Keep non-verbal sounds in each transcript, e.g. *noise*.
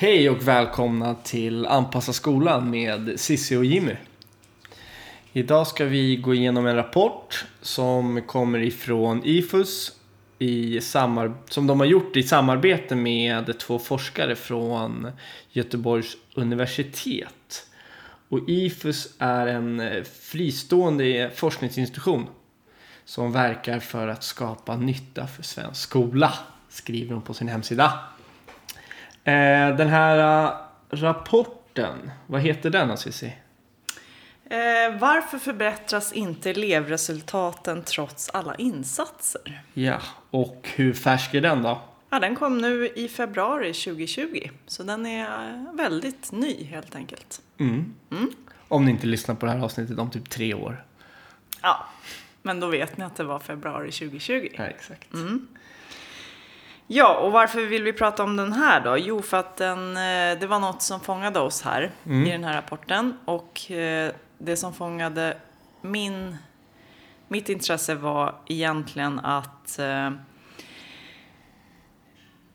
Hej och välkomna till Anpassa skolan med Sissi och Jimmy. Idag ska vi gå igenom en rapport som kommer ifrån IFUS i samar- som de har gjort i samarbete med två forskare från Göteborgs universitet. Och IFUS är en fristående forskningsinstitution som verkar för att skapa nytta för svensk skola, skriver de på sin hemsida. Eh, den här eh, rapporten, vad heter den Cissi? Eh, varför förbättras inte elevresultaten trots alla insatser? Ja, och hur färsk är den då? Ja, den kom nu i februari 2020, så den är eh, väldigt ny helt enkelt. Mm. Om ni inte lyssnar på det här avsnittet om typ tre år. Ja, men då vet ni att det var februari 2020. Ja, exakt. Ja, och varför vill vi prata om den här då? Jo, för att den, eh, det var något som fångade oss här i den här rapporten. Och eh, det som fångade min, mitt intresse var egentligen att eh,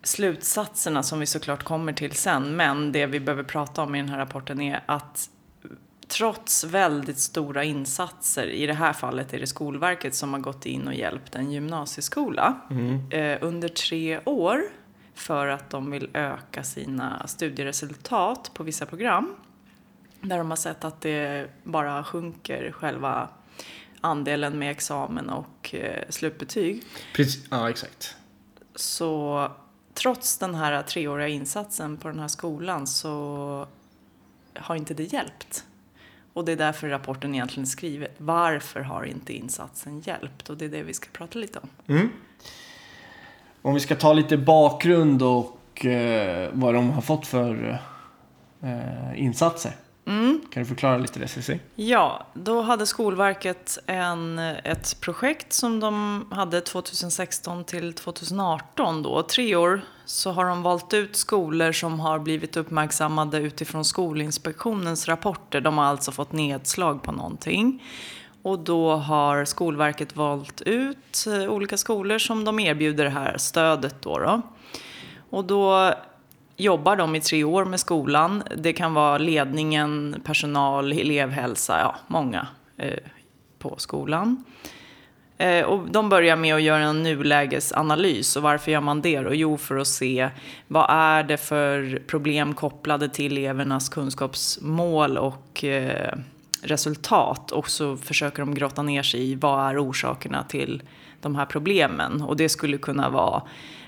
slutsatserna som vi såklart kommer till sen, men det vi behöver prata om i den här rapporten är att trots väldigt stora insatser, i det här fallet är det Skolverket som har gått in och hjälpt en gymnasieskola eh, under tre år för att de vill öka sina studieresultat på vissa program. Där de har sett att det bara sjunker själva andelen med examen och eh, slutbetyg. Precis, ja, exakt. Så trots den här treåriga insatsen på den här skolan så har inte det hjälpt. Och det är därför rapporten egentligen är skriven. Varför har inte insatsen hjälpt? Och det är det vi ska prata lite om. Mm. Om vi ska ta lite bakgrund och eh, vad de har fått för eh, insatser. Kan du förklara lite det Cissi? Ja, då hade Skolverket en, ett projekt som de hade 2016 till 2018 då. Tre år så har de valt ut skolor som har blivit uppmärksammade utifrån Skolinspektionens rapporter. De har alltså fått nedslag på någonting. Och då har Skolverket valt ut eh, olika skolor som de erbjuder det här stödet då. då. Och då jobbar de i tre år med skolan. Det kan vara ledningen, personal, elevhälsa, ja, många eh, på skolan. Eh, och de börjar med att göra en nulägesanalys. Och varför gör man det då? Jo, för att se vad är det för problem kopplade till elevernas kunskapsmål och eh, resultat. Och så försöker de grotta ner sig i vad är orsakerna till de här problemen. Och det skulle kunna vara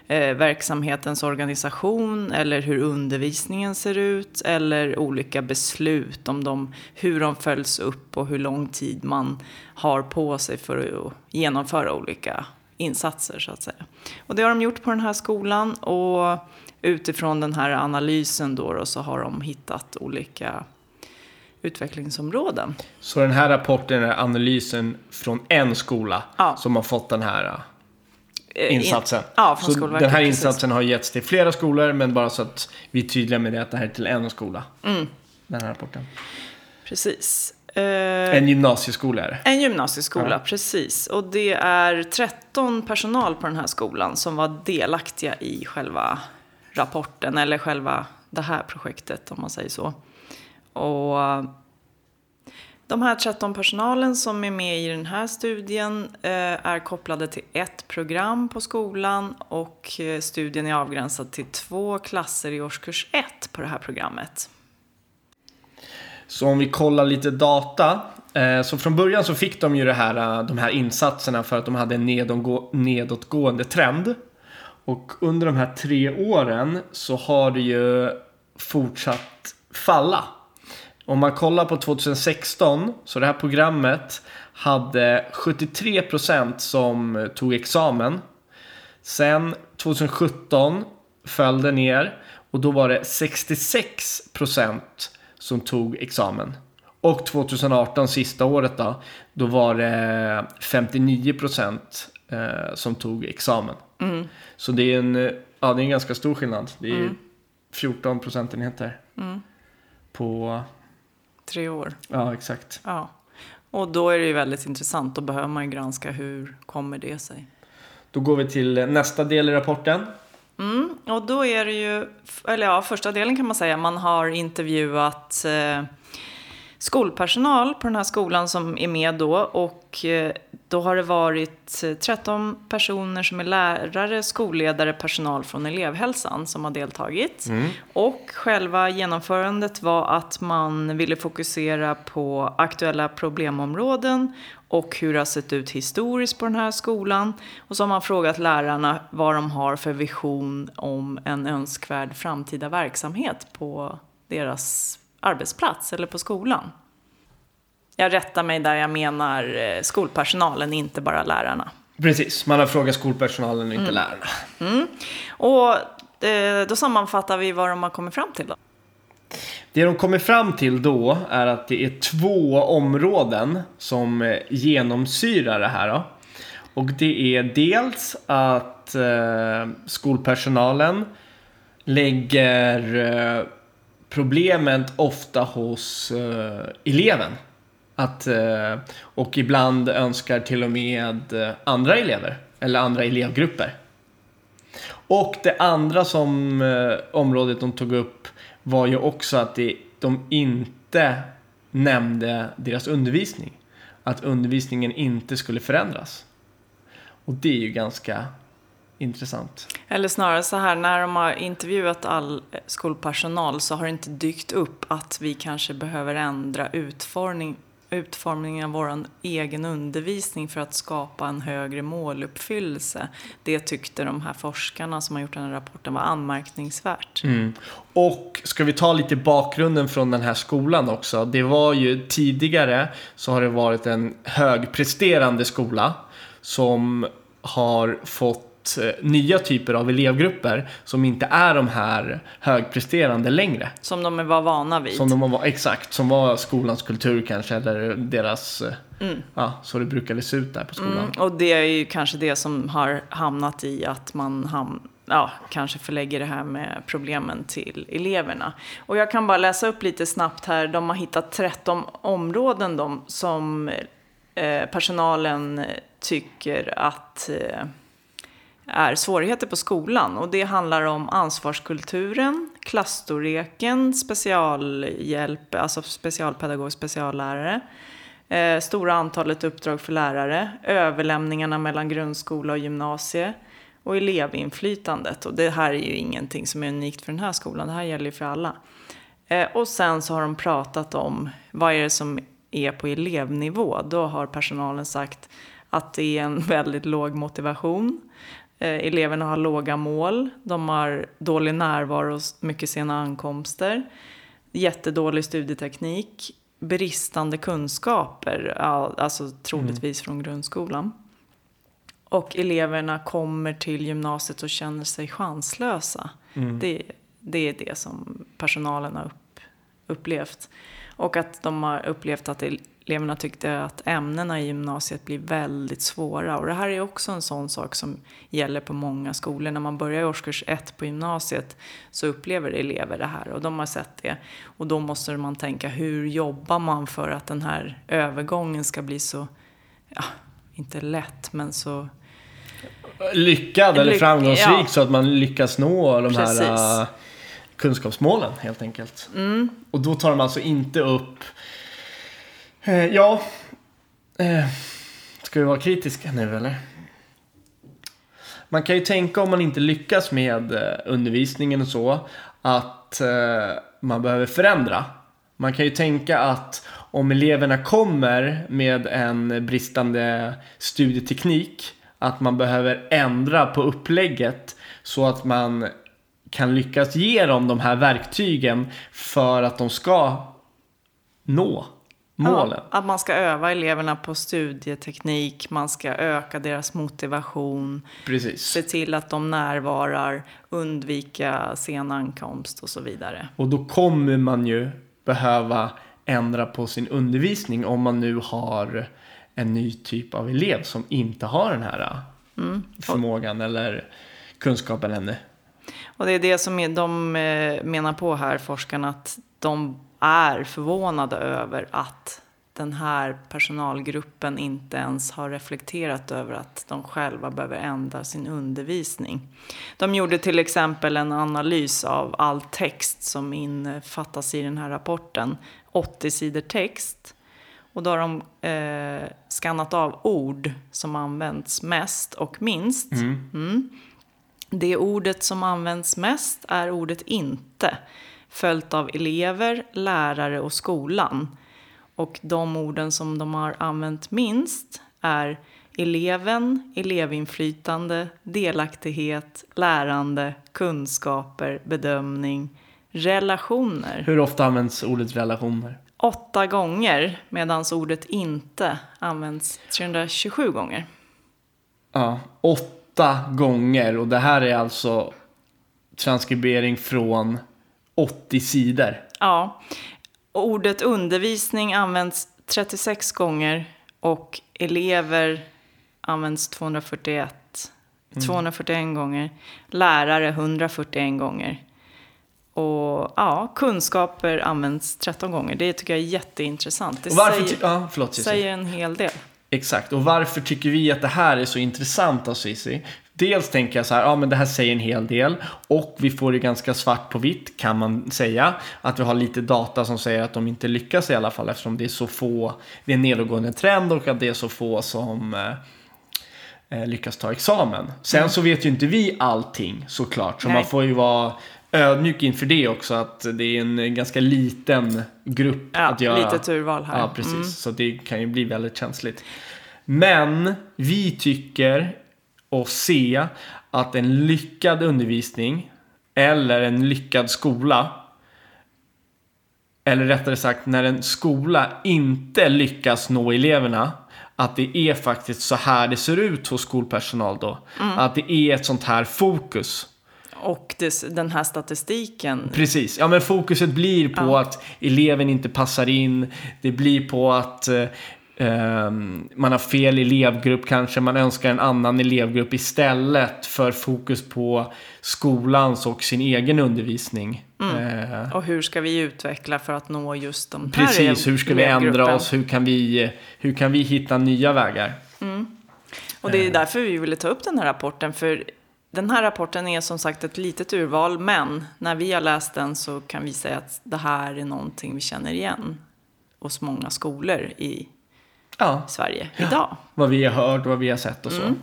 eh, verksamhetens organisation eller hur undervisningen ser ut eller olika beslut om de, hur de följs upp och hur lång tid man har på sig för att genomföra olika insatser så att säga. Och det har de gjort på den här skolan och utifrån den här analysen då, då så har de hittat olika utvecklingsområden. Så den här rapporten är analysen från en skola Ja. som har fått den här eh, Eh, in- insatsen. Ja, från så den här precis. insatsen har getts till flera skolor men bara så att vi är tydliga med det att det här är till en skola. Mm. Den här rapporten. Precis. Eh, En gymnasieskola är det. En gymnasieskola, Ja. precis. Och det är 13 personal på den här skolan som var delaktiga i själva rapporten, eller själva det här projektet om man säger så. Och eh, de här 13 personalen som är med i den här studien eh, är kopplade till ett program på skolan och eh, studien är avgränsad till två klasser i årskurs 1 på det här programmet. Så om vi kollar lite data. Eh, så från början så fick de ju det här, de här insatserna för att de hade en nedåtgående trend. Och under de här tre åren så har det ju fortsatt falla. Om man kollar på 2016 så det här programmet hade 73% som tog examen. Sen 2017 föll det ner och då var det 66% som tog examen. Och 2018, sista året då, då var det 59% eh, som tog examen. Så det är en, eh, ja, det är en ganska stor skillnad. Det är 14 procentenheter. På, Tre år. ja exakt. Ja, och då är det ju väldigt intressant. Då behöver man ju granska hur kommer det sig. Då går vi till nästa del i rapporten. Mm, och då är det ju, eller ja, första delen kan man säga, man har intervjuat eh, skolpersonal på den här skolan som är med då och eh, då har det varit 13 eh, personer som är lärare, skolledare, personal från elevhälsan som har deltagit. Mm. Och själva genomförandet var att man ville fokusera på aktuella problemområden och hur det har sett ut historiskt på den här skolan. Och så har man frågat lärarna vad de har för vision om en önskvärd framtida verksamhet på deras arbetsplats eller på skolan. Jag rättar mig där jag menar eh, skolpersonalen, inte bara lärarna. Precis, man har frågat skolpersonalen och inte mm. lärarna. Mm. Och eh, då sammanfattar vi vad de har kommit fram till då. Det de kommer fram till då är att det är två områden som eh, genomsyrar det här. Då. Och det är dels att eh, skolpersonalen lägger eh, problemet ofta hos eh, eleven. Att, eh, och ibland önskar till och med eh, andra elever eller andra elevgrupper. Och det andra som eh, området de tog upp var ju också att det, de inte nämnde deras undervisning. Att undervisningen inte skulle förändras. Och det är ju ganska intressant. Eller snarare så här, när de har intervjuat all skolpersonal så har det inte dykt upp att vi kanske behöver ändra utformning, utformningen av vår egen undervisning för att skapa en högre måluppfyllelse. Det tyckte de här forskarna som har gjort den här rapporten var anmärkningsvärt. Mm. Och ska vi ta lite bakgrunden från den här skolan också. Det var ju tidigare så har det varit en högpresterande skola som har fått Eh, nya typer av elevgrupper som inte är de här högpresterande längre. Som de var vana vid. Som de var, exakt, som var skolans kultur kanske eller deras, eh, mm. ja, så det brukade se ut där på skolan. Mm, och det är ju kanske det som har hamnat i att man ham ja, kanske förlägger det här med problemen till eleverna. Och jag kan bara läsa upp lite snabbt här. De har hittat 13 områden de, som eh, personalen tycker att eh, är svårigheter på skolan. Och det handlar om ansvarskulturen, klassstorleken, specialhjälp, alltså specialpedagog, speciallärare, eh, stora antalet uppdrag för lärare, överlämningarna mellan grundskola och gymnasie och elevinflytandet. Och det här är ju ingenting som är unikt för den här skolan, det här gäller ju för alla. Eh, och sen så har de pratat om vad är det som är på elevnivå. Då har personalen sagt att det är en *laughs* väldigt låg motivation. Eh, eleverna har låga mål, de har dålig närvaro och mycket sena ankomster, jättedålig studieteknik, bristande kunskaper, alltså troligtvis mm. från grundskolan. Och eleverna kommer till gymnasiet och känner sig chanslösa. Mm. Det, det är det som personalen har upp, upplevt. Och att de har upplevt att eleverna tyckte att ämnena i gymnasiet blir väldigt svåra. Och det här är också en sån sak som gäller på många skolor. När man börjar i årskurs ett på gymnasiet så upplever elever det här och de har sett det. Och då måste man tänka, hur jobbar man för att den här övergången ska bli så, ja, inte lätt, men så lyckad eller framgångsrik ja. så att man lyckas nå de Precis. här uh, kunskapsmålen helt enkelt. Mm. Och då tar de alltså inte upp Eh, ja. Eh, ska vi vara kritiska nu eller? Man kan ju tänka om man inte lyckas med eh, undervisningen och så att eh, man behöver förändra. Man kan ju tänka att om eleverna kommer med en bristande studieteknik att man behöver ändra på upplägget så att man kan lyckas ge dem de här verktygen för att de ska nå målen. Ja, att man ska öva eleverna på studieteknik, man ska öka deras motivation. Precis. Se till att de närvarar, undvika sen ankomst och så vidare. Och då kommer man ju behöva ändra på sin undervisning om man nu har en ny typ av elev som inte har den här mm. förmågan eller kunskapen ännu. Och det är det som de eh, menar på här, forskarna, att de är förvånade över att den här personalgruppen inte ens har reflekterat över att de själva behöver ändra sin undervisning. De gjorde till exempel en analys av all text som infattas i den här rapporten, 80 sidor text. Och då har de eh, skannat av ord som används mest och minst. Mm. Det ordet som används mest är ordet inte, följt av elever, lärare och skolan. Och de orden som de har använt minst är eleven, elevinflytande, delaktighet, lärande, kunskaper, bedömning, relationer. Hur ofta används ordet relationer? Åtta gånger, medan ordet inte används 327 gånger. Ja, åtta gånger. Och det här är alltså transkribering från 80 sidor. Ja, ordet undervisning används 36 gånger och elever används 241, 241 gånger. Lärare 141 gånger. Och ja, kunskaper används 13 gånger. Det tycker jag är jätteintressant. Det säger, ja, förlåt, säger en hel del. Exakt, och varför tycker vi att det här är så intressant då Cissi? Dels tänker jag så här, ja men det här säger en hel del och vi får det ganska svart på vitt kan man säga. Att vi har lite data som säger att de inte lyckas i alla fall eftersom det är så få, det är en nedåtgående trend och att det är så få som eh, eh, lyckas ta examen. Sen så vet ju inte vi allting såklart, så Nej. man får ju vara ödmjuk inför det också att det är en ganska liten grupp Ja, att göra. litet urval här. Ja, precis. Mm. Så det kan ju bli väldigt känsligt. Men vi tycker och se att en lyckad undervisning eller en lyckad skola eller rättare sagt när en skola inte lyckas nå eleverna att det är faktiskt så här det ser ut hos skolpersonal då. Mm. Att det är ett sånt här fokus. Och det, den här statistiken. Precis, ja men fokuset blir på Ja. att eleven inte passar in. Det blir på att eh, man har fel elevgrupp kanske. Man önskar en annan elevgrupp istället för fokus på skolans och sin egen undervisning. Eh, Och hur ska vi utveckla för att nå just de här precis, hur ska vi ändra oss? Hur kan vi, hur kan vi hitta nya vägar? Och det är därför vi ville ta upp den här rapporten. För den här rapporten är som sagt ett litet urval, men när vi har läst den så kan vi säga att det här är någonting vi känner igen hos många skolor i Ja, Sverige idag. vad vi har hört, vad vi har sett och så. Mm.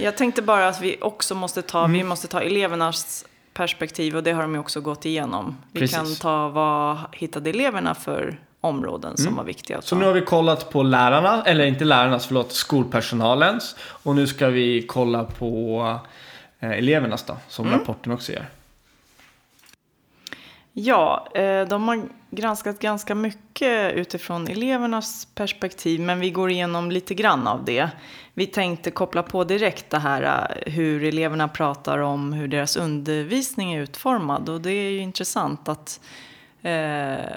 Jag tänkte bara att vi också måste ta, Mm. vi måste ta elevernas perspektiv och det har de ju också gått igenom. Vi Precis. kan ta vad hittade eleverna för områden som var viktiga Så nu har vi kollat på lärarna, eller inte lärarnas, förlåt, skolpersonalens. Och nu ska vi kolla på eh, elevernas då, som Mm. rapporten också gör. Ja, eh, de har granskat ganska mycket utifrån elevernas perspektiv, men vi går igenom lite grann av det. Vi tänkte koppla på direkt det här eh, hur eleverna pratar om hur deras undervisning är utformad. Och det är ju intressant att eh,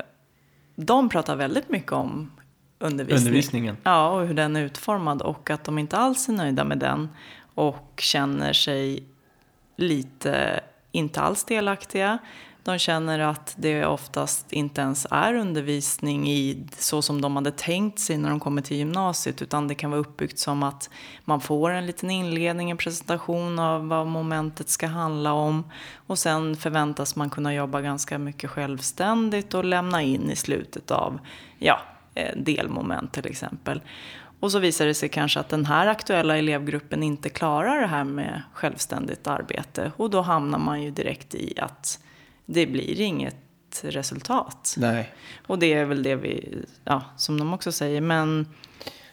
de pratar väldigt mycket om undervisning. Undervisningen. Ja, och hur den är utformad och att de inte alls är nöjda med den och känner sig lite inte alls delaktiga. De känner att det oftast inte ens är undervisning i så som de hade tänkt sig när de kommer till gymnasiet utan det kan vara uppbyggt som att man får en liten inledning, en presentation av vad momentet ska handla om och sen förväntas man kunna jobba ganska mycket självständigt och lämna in i slutet av ja, eh, delmoment till exempel. Och så visar det sig kanske att den här aktuella elevgruppen inte klarar det här med självständigt arbete. Och då hamnar man ju direkt i att det blir inget resultat. Nej. Och det är väl det vi, ja, som de också säger. Men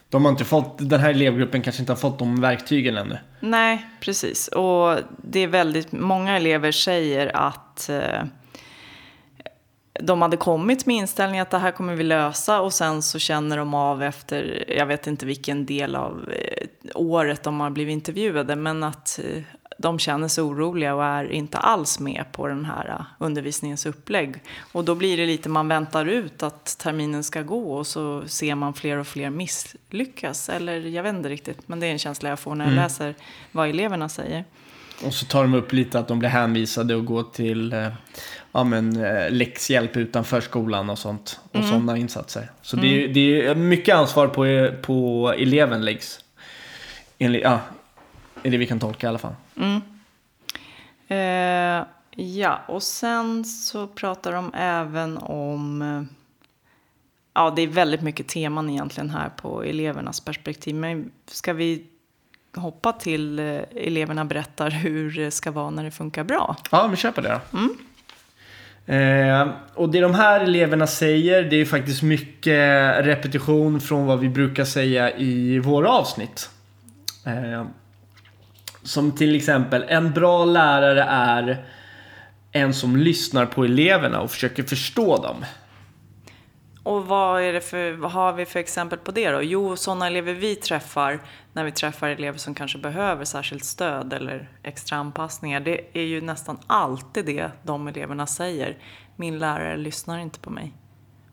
De har inte fått, den här elevgruppen kanske inte har fått de verktygen ännu. nej, precis. Och det är väldigt, många elever säger att eh, de hade kommit med inställningen att det här kommer vi lösa och sen så känner de av efter, jag vet inte vilken del av eh, året de har blivit intervjuade, men att eh, de känner sig oroliga och är inte alls med på den här eh, undervisningens upplägg. Och då blir det lite, man väntar ut att terminen ska gå och så ser man fler och fler misslyckas. Eller jag vet inte riktigt, men det är en känsla jag får när jag läser vad eleverna säger. Och så tar de upp lite att de blir hänvisade och gå till eh, ja, men, eh, läxhjälp utanför skolan och sånt. Och Mm. sådana insatser. Så det, är- det är mycket ansvar på, på eleven läggs. Enligt, ja, är det vi kan tolka i alla fall. Eh, ja, och sen så pratar de även om... Eh, ja, det är väldigt mycket teman egentligen här på elevernas perspektiv. Men ska vi hoppa till eh, eleverna berättar hur det ska vara när det funkar bra? Ja, vi kör på det då. Eh, och det de här eleverna säger, det är faktiskt mycket repetition från vad vi brukar säga i våra avsnitt. Eh, som till exempel, en bra lärare är en som lyssnar på eleverna och försöker förstå dem. Och vad, är det för, vad har vi för exempel på det då? Jo, sådana elever vi träffar när vi träffar elever som kanske behöver särskilt stöd eller extra anpassningar. Det är ju nästan alltid det de eleverna säger. Min lärare lyssnar inte på mig.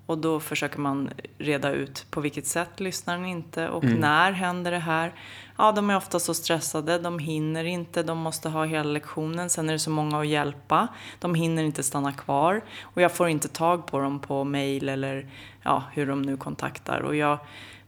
Och då försöker man reda ut på vilket sätt lyssnar den inte och när händer det här. Ja, de är ofta så stressade, de hinner inte, de måste ha hela lektionen, sen är det så många att hjälpa. De hinner inte stanna kvar och jag får inte tag på dem på mail eller ja, hur de nu kontaktar. Och jag,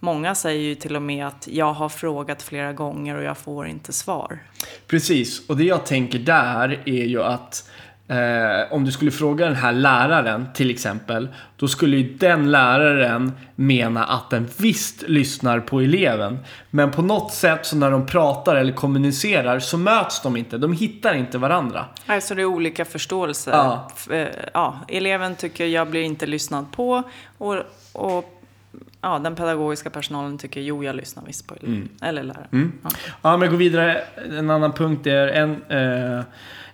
många säger ju till och med att jag har frågat flera gånger och jag får inte svar. Precis, och det jag tänker där är ju att eh, om du skulle fråga den här läraren till exempel, då skulle ju den läraren mena att den visst lyssnar på eleven. Men på något sätt så när de pratar eller kommunicerar så möts de inte, de hittar inte varandra. Alltså det är olika förståelse. Ja. Eh, Ja, eleven tycker jag blir inte lyssnad på och, och ja, den pedagogiska personalen tycker jo, jag lyssnar visst på eleven. Eller läraren. Ja. Ja, men gå vidare. En annan punkt är en, eh,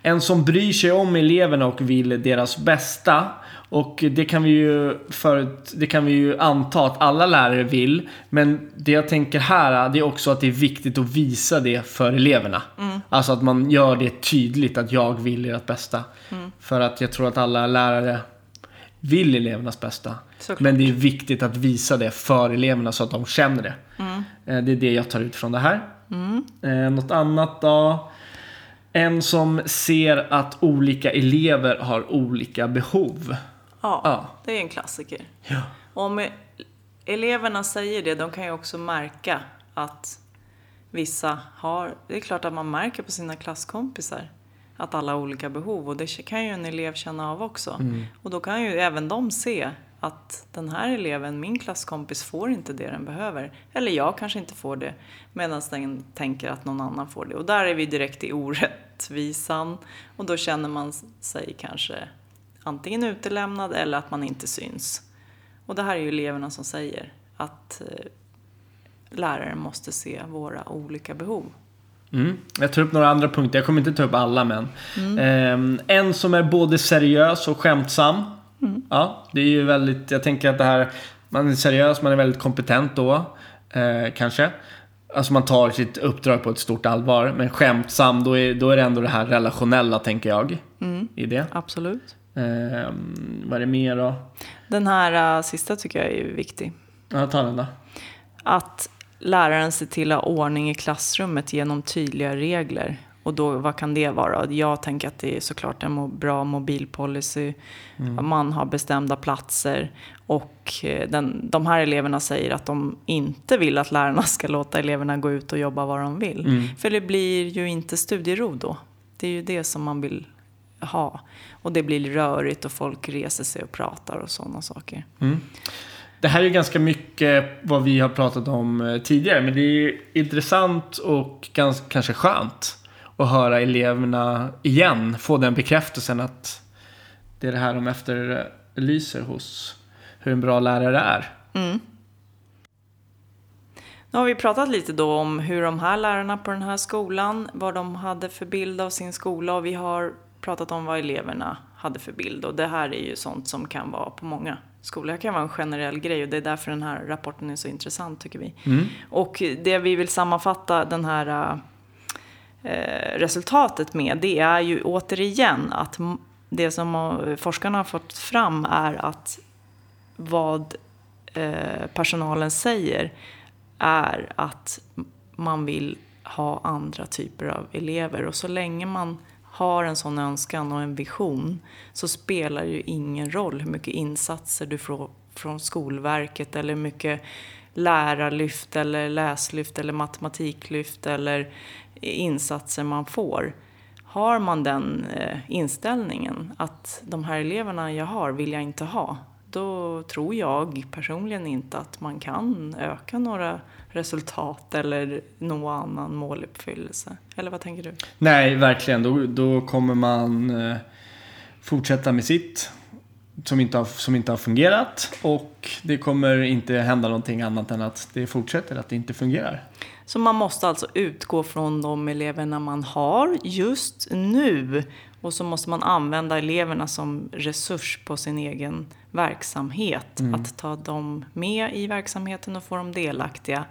en som bryr sig om eleverna och vill deras bästa. Och det kan vi ju förut, det kan vi ju anta att alla lärare vill. Men det jag tänker här, det är också att det är viktigt att visa det för eleverna. Alltså att man gör det tydligt att jag vill ert bästa. För att jag tror att alla lärare vill elevernas bästa. Såklart. Men det är viktigt att visa det för eleverna så att de känner det. Eh, Det är det jag tar ut från det här. Eh, något annat då? En som ser att olika elever har olika behov. Ja, Ja. det är en klassiker. Ja. Om e- eleverna säger det, de kan ju också märka att vissa har... Det är klart att man märker på sina klasskompisar att alla har olika behov och det kan ju en elev känna av också. Och då kan ju även de se att den här eleven, min klasskompis, får inte det den behöver. Eller jag kanske inte får det, medan den tänker att någon annan får det. Och där är vi direkt i orättvisan och då känner man sig kanske antingen utelämnad eller att man inte syns. Och det här är ju eleverna som säger att eh, läraren måste se våra olika behov. Mm. Jag tar upp några andra punkter, jag kommer inte ta upp alla men. Ehm, en som är både seriös och skämtsam. Ja, det är ju väldigt, jag tänker att det här, man är seriös, man är väldigt kompetent då. Eh, kanske. Alltså man tar sitt uppdrag på ett stort allvar. Men skämtsam, då är, då är det ändå det här relationella tänker jag. I det. Absolut. Ehm, vad är det mer då? Den här uh, sista tycker jag är viktig. Ja, ta den då. Att läraren ser till att ha ordning i klassrummet genom tydliga regler. Och då, vad kan det vara? Jag tänker att det är såklart en bra mobilpolicy. Man har bestämda platser. Och eh, den, de här eleverna säger att de inte vill att lärarna *laughs* ska låta eleverna gå ut och jobba vad de vill. För det blir ju inte studiero då. Det är ju det som man vill ha. Och det blir rörigt och folk reser sig och pratar och sådana saker. Det här är ganska mycket vad vi har pratat om eh, tidigare. Men det är intressant och ganska, kanske skönt att höra eleverna igen få den bekräftelsen att det är det här de efterlyser hos hur en bra lärare är. Nu har vi pratat lite då om hur de här lärarna på den här skolan, vad de hade för bild av sin skola och vi har pratat om vad eleverna hade för bild. Och det här är ju sånt som kan vara på många skolor. Det kan vara en generell grej och det är därför den här rapporten är så intressant tycker vi. Och det vi vill sammanfatta den här eh, Eh, resultatet med, det är ju återigen att det som eh, forskarna har fått fram är att vad eh, personalen säger är att man vill ha andra typer av elever. Och så länge man har en sån önskan och en vision så spelar det ju ingen roll hur mycket insatser du får från Skolverket eller hur mycket lärarlyft eller läslyft eller matematiklyft eller insatser man får. Har man den eh, inställningen att de här eleverna jag har vill jag inte ha, då tror jag personligen inte att man kan öka några resultat eller nå annan måluppfyllelse. Eller vad tänker du? Nej, verkligen. Då, då kommer man eh, fortsätta med sitt som inte, har, som inte har fungerat och det kommer inte hända någonting annat än att det fortsätter att det inte fungerar. Så man måste alltså utgå från de eleverna man har just nu och så måste man använda eleverna som resurs på sin egen verksamhet. Mm. Att ta dem med i verksamheten och få dem delaktiga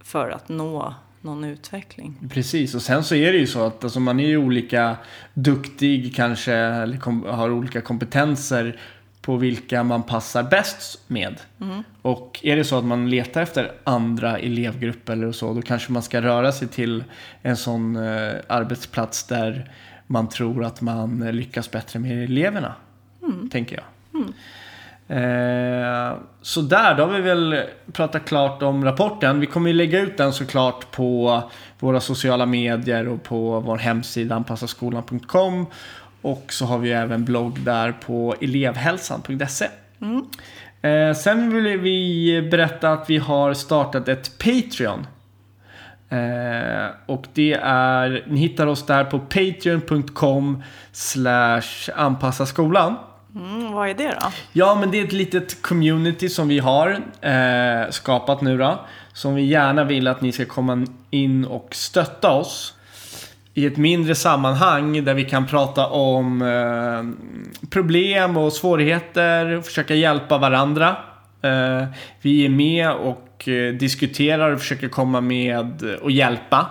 för att nå någon utveckling. Precis, och sen så är det ju så att alltså, man är ju olika duktig kanske, eller har olika kompetenser på vilka man passar bäst med. Mm. Och är det så att man letar efter andra elevgrupper eller så, då kanske man ska röra sig till en sån eh, arbetsplats där man tror att man lyckas bättre med eleverna. Mm. Tänker jag. Mm. Eh, så där, då har vi väl pratat klart om rapporten. Vi kommer ju lägga ut den såklart på våra sociala medier och på vår hemsida anpassaskolan.com. Och så har vi även blogg där på elevhälsan.se. Mm. Eh, sen vill vi berätta att vi har startat ett Patreon. Eh, och det är, ni hittar oss där på patreon.com slash anpassa skolan. Mm, vad är det då? Ja, men det är ett litet community som vi har eh, skapat nu då. Som vi gärna vill att ni ska komma in och stötta oss. I ett mindre sammanhang där vi kan prata om eh, problem och svårigheter. Och försöka hjälpa varandra. Eh, vi är med och eh, diskuterar och försöker komma med och hjälpa.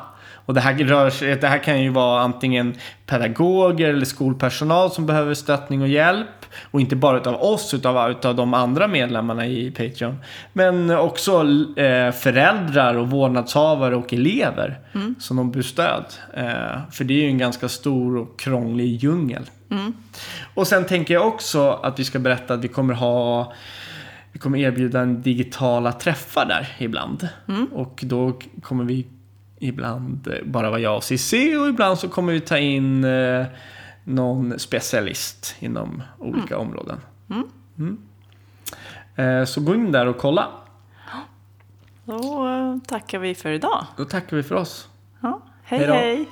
Och det här, rör sig, det här kan ju vara antingen pedagoger eller skolpersonal som behöver stöttning och hjälp. Och inte bara utav oss, utan utav de andra medlemmarna i Patreon. Men också eh, föräldrar och vårdnadshavare och elever mm. som de behöver stöd. Eh, för det är ju en ganska stor och krånglig djungel. Mm. Och sen tänker jag också att vi ska berätta att vi kommer ha vi kommer erbjuda en digitala träffar där ibland. Mm. Och då kommer vi ibland bara vara jag och Cissi och ibland så kommer vi ta in eh, någon specialist inom olika mm. områden. Mm. Mm. Eh, så gå in där och kolla. Då eh, tackar vi för idag. Då tackar vi för oss. Ja, hej Hejdå. hej.